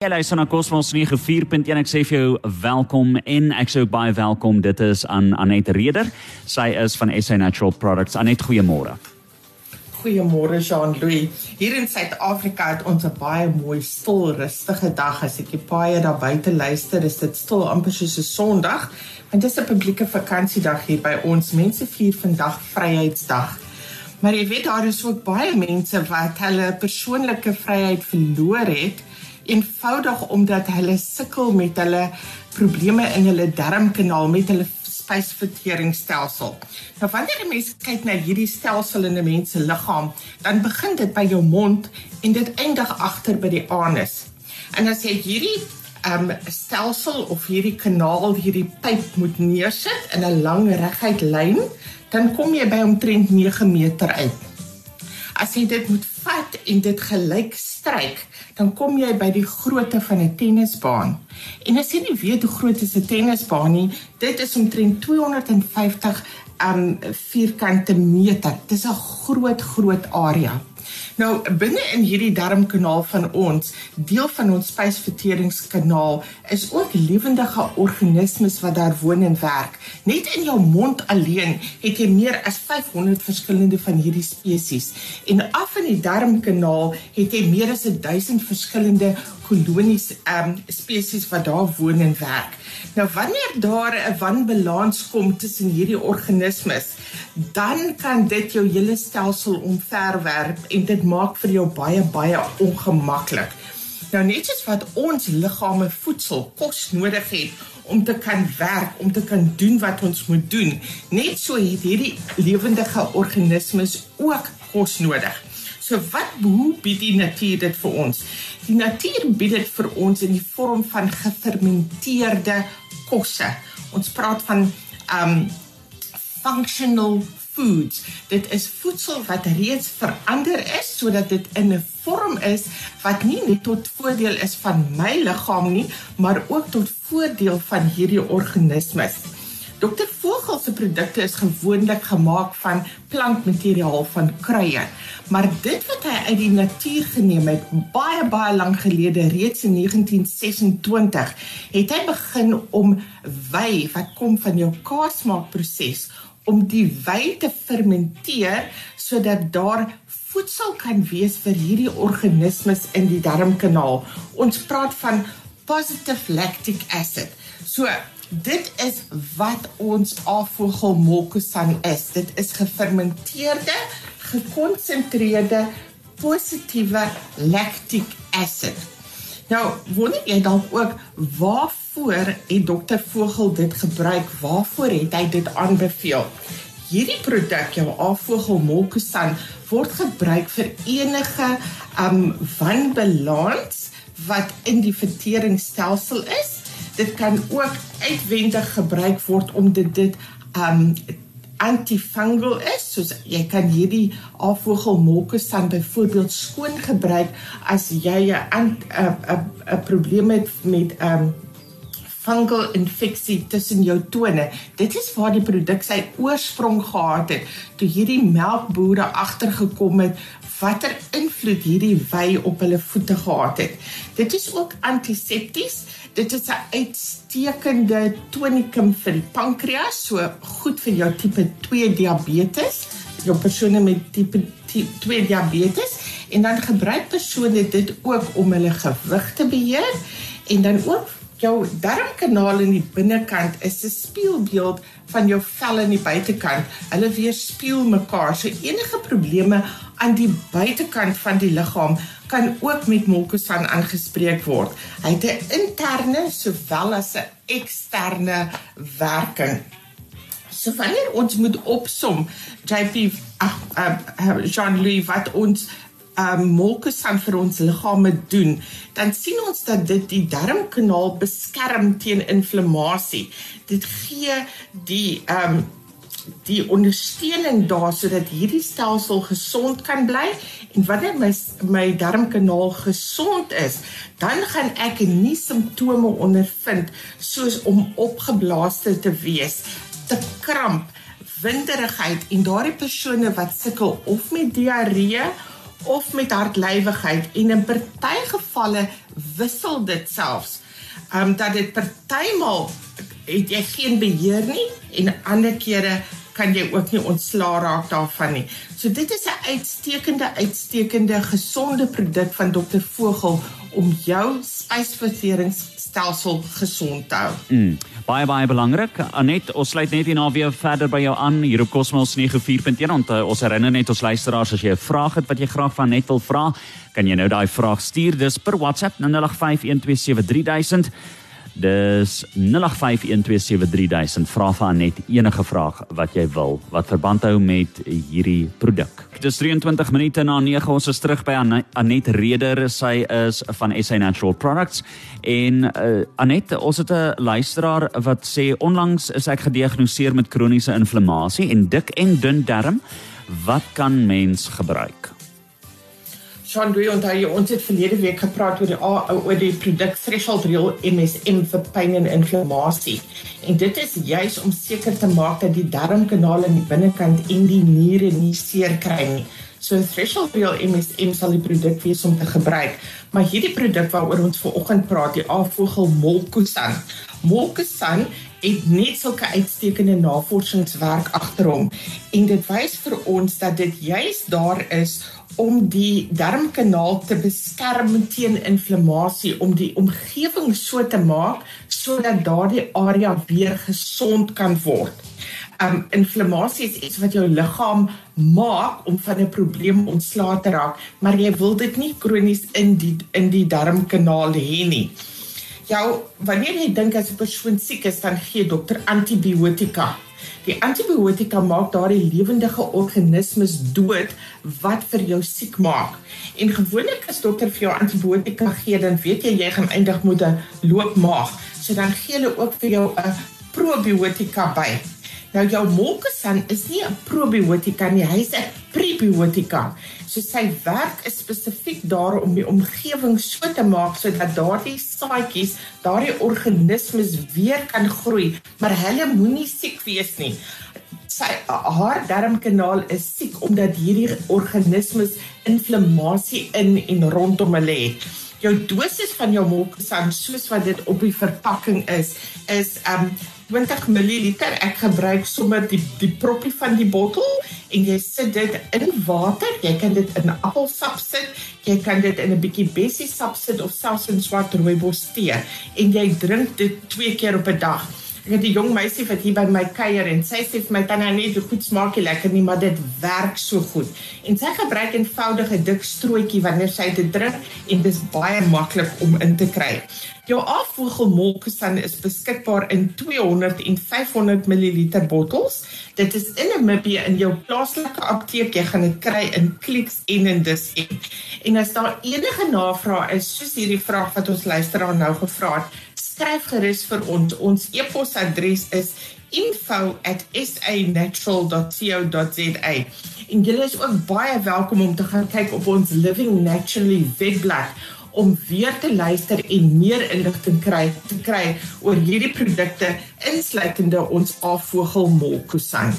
Jy luister na Cosmos 94.1. Ek sê vir jou welkom en ek sê ook baie welkom. Dit is aan Anet Reder. Sy is van SA Natural Products. Anet, goeiemôre. Goeiemôre Jean-Louis. Hier in Suid-Afrika het ons 'n baie mooi, stil, rustige dag. As ek die paai daar buite luister, is dit stil amper soos 'n Sondag. Want dit is 'n publieke vakansiedag hier by ons. Mense vier vandag Vryheidsdag. Maar jy weet daar is ook baie mense wat hulle persoonlike vryheid verloor het eenvoudig omdat hulle sukkel met hulle probleme in hulle darmkanaal met hulle spysverteringsstelsel. Nou wanneer 'n mens kyk na hierdie stelsel in 'n mens se liggaam, dan begin dit by jou mond en dit eindig agter by die anus. En as jy hierdie um stelsel of hierdie kanaal, hierdie pyp moet neersit in 'n lang reguit lyn, dan kom jy by omtrent 9 meter uit. As jy dit moet vat en dit gelyk stryk, dan kom jy by die grootte van 'n tennisbaan. En as jy nie weet hoe groot is 'n tennisbaan nie, dit is omtrent 250 um vierkante meter. Dis 'n groot groot area. Nou binne in hierdie darmkanaal van ons, deel van ons spysverteringskanaal, is ook lewendige organismes wat daar woon en werk. Net in jou mond alleen het jy meer as 500 verskillende van hierdie spesies. En af in die darmkanaal het jy meer as 1000 verskillende kolonies ehm um, spesies wat daar woon en werk. Nou wanneer daar 'n wanbalans kom tussen hierdie organismes, dan kan dit jou hele stelsel omverwerp en dit maak vir jou baie baie ongemaklik. Nou net soos wat ons liggame voedsel, kos nodig het om te kan werk, om te kan doen wat ons moet doen, net so het hierdie lewendige organismes ook kos nodig. So wat hoe bied die natuur dit vir ons? Die natuur bied dit vir ons in die vorm van gefermenteerde kosse. Ons praat van um functional foods. Dit is voedsel wat reeds verander is sodat dit in 'n vorm is wat nie net tot voordeel is van my liggaam nie, maar ook tot voordeel van hierdie organismes. Dr. Vogel se produkte is gewoonlik gemaak van plantmateriaal van kruie. Maar dit wat hy uit die natuur geneem het baie baie lank gelede, reeds in 1926, het hy begin om wy wat kom van jou kaasmaakproses om die wy te fermenteer sodat daar voedsel kan wees vir hierdie organismes in die darmkanaal. Ons praat van positive lactic acid. So Dit is wat ons afvogelmolkesan is. Dit is gefermenteerde, gekonsentreerde positiewe lactic acid. Nou, wonder jy dalk ook waarvoor het dokter Vogel dit gebruik? Waarvoor het hy dit aanbeveel? Hierdie produk, jou afvogelmolkesan, word gebruik vir enige um wanbalans wat in die verteringsstelsel is. Dit kan ook uitwendig gebruik word om dit um antifungal is. Soos jy kan hierdie afvogelmolkesan byvoorbeeld skoon gebruik as jy 'n 'n 'n probleem het met um fungal infeksie tussen jou tone. Dit is waar die produk sy oorsprong gehad het toe hierdie melkbore agtergekom het watter invloed hierdie wy op hulle voete gehad het. Dit is ook antisepties. Dit is 'n uitstekende tonikum vir die pankreas, so goed vir jou tipe 2 diabetes, jou persone met tipe 2 diabetes en dan gebruik persone dit ook om hulle gewig te beheer en dan ook jou darmkanaal in die binnekant is 'n spieelbeeld van jou vel aan die buitekant. Hulle weerspieël mekaar. So enige probleme aan die buitekant van die liggaam kan ook met Molkosan aangespreek word. Hy het 'n interne sowel as 'n eksterne werking. So wanneer ons moet opsom, JP ag uh, Jean-Louis wat ons um molkesan vir ons liggame doen, dan sien ons dat dit die darmkanaal beskerm teen inflammasie. Dit gee die um die ondersteuning daar sodat hierdie stelsel gesond kan bly en wanneer my my darmkanaal gesond is, dan gaan ek nie simptome ondervind soos om opgeblaaste te wees, te kramp, winderigheid en daardie persone wat sukkel of met diarree of met hartlywigheid en in party gevalle wissel dit selfs. Ehm um, dat dit partymal het jy geen beheer nie en ander kere kan jy ook nie ontslaa raak daarvan nie. So dit is 'n uitstekende uitstekende gesonde produk van Dr Vogel om jou spysverteringsstelsel gesond te hou. Mm, baie baie belangrik. Anet, ons sluit net hierna weer verder by jou aan hier op Cosmos 94.1 en uh, ons herinner net ons luisteraars as jy 'n vraag het wat jy graag van Net wil vra, kan jy nou daai vraag stuur dis per WhatsApp 0851273000. Dis 0851273000. Vra vir Anet enige vraag wat jy wil wat verband hou met hierdie produk. Dis 23 minute na 9 ons is terug by Anet Reder. Sy is van SA Natural Products en uh, Anet, ons het 'n luisteraar wat sê onlangs is ek gediagnoseer met kroniese inflammasie en dik en dun darm. Wat kan mens gebruik? Sean Dewey onthou jy ons het verlede week gepraat oor die oor die produk Threshold Real MSM vir pyn en inflammasie. En dit is juis om seker te maak dat die darmkanaal aan die binnekant en die niere nie seer kry nie. So Threshold Real MSM sal die produk wees om te gebruik. Maar hierdie produk waaroor ons vanoggend praat, die Avogel Molkusan. Het net sulke uitstekende navorsingswerk agter hom en dit wys vir ons dat dit juis daar is om die darmkanaal te beskerm teen inflammasie om die omgewing so te maak sodat daardie area weer gesond kan word. Um inflammasie is iets wat jou liggaam maak om van 'n probleem ontslae te raak, maar jy wil dit nie kronies in die in die darmkanaal hê nie. Jou wanneer jy dink as 'n persoon siek is, dan gee dokter antibiotika Die antibiotika maak daardie lewendige organismes dood wat vir jou siek maak. En gewoonlik as dokter vir jou antibiotika gee, dan weet jy jy gaan eindig met 'n loopmaag. So dan gee hulle ook vir jou 'n probiotika by. Nou jou molkesan is nie 'n probiotika nie, hy's 'n prebiotika. So sy werk is spesifiek daar om die omgewing so te maak sodat daardie saadjies, daardie organismes weer kan groei, maar hulle moenie siek wees nie. Sy haar darmkanaal is siek omdat hierdie organismes inflammasie in en rondom hulle het. Jou dosis van jou molkesan soos wat dit op die verpakking is, is um 20 ml. Ek gebruik sommer die die proppie van die bottel en jy sit dit in water. Jy kan dit in appelsap sit. Jy kan dit in 'n bietjie bessiesap sit of selfs in swart rooibos tee en jy drink dit twee keer op 'n dag. Het 'n jong meisie wat hier by my kuier en sy sê vir my tannie net hoe goed smaak jy lekker nie, maar dit werk so goed. En sy gebruik 'n eenvoudige dik strootjie wanneer sy dit drink en dit is baie maklik om in te kry. Jou afvoegelmolkesan is beskikbaar in 200 en 500 ml bottels. Dit is in Namibië in jou plaaslike apteek. Jy gaan dit kry in Clicks en in Dis. En as daar enige navrae is, soos hierdie vraag wat ons luisteraar nou gevra het, skryf gerus vir ons. Ons e-posadres is info@sanatural.co.za. En julle is ook baie welkom om te gaan kyk op ons Living Naturally webblad om weer te luister en meer inligting kry te kry oor hierdie produkte insluitende ons afvogel molkusan. Eh,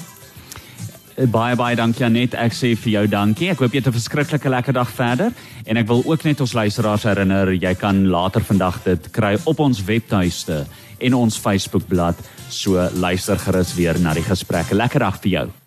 baie baie dankie Anet. Ek sê vir jou dankie. Ek hoop jy het 'n verskriklike lekker dag verder en ek wil ook net ons luisteraars herinner jy kan later vandag dit kry op ons webtuiste en ons Facebookblad. So luister gerus weer na die gesprekke. Lekker dag vir jou.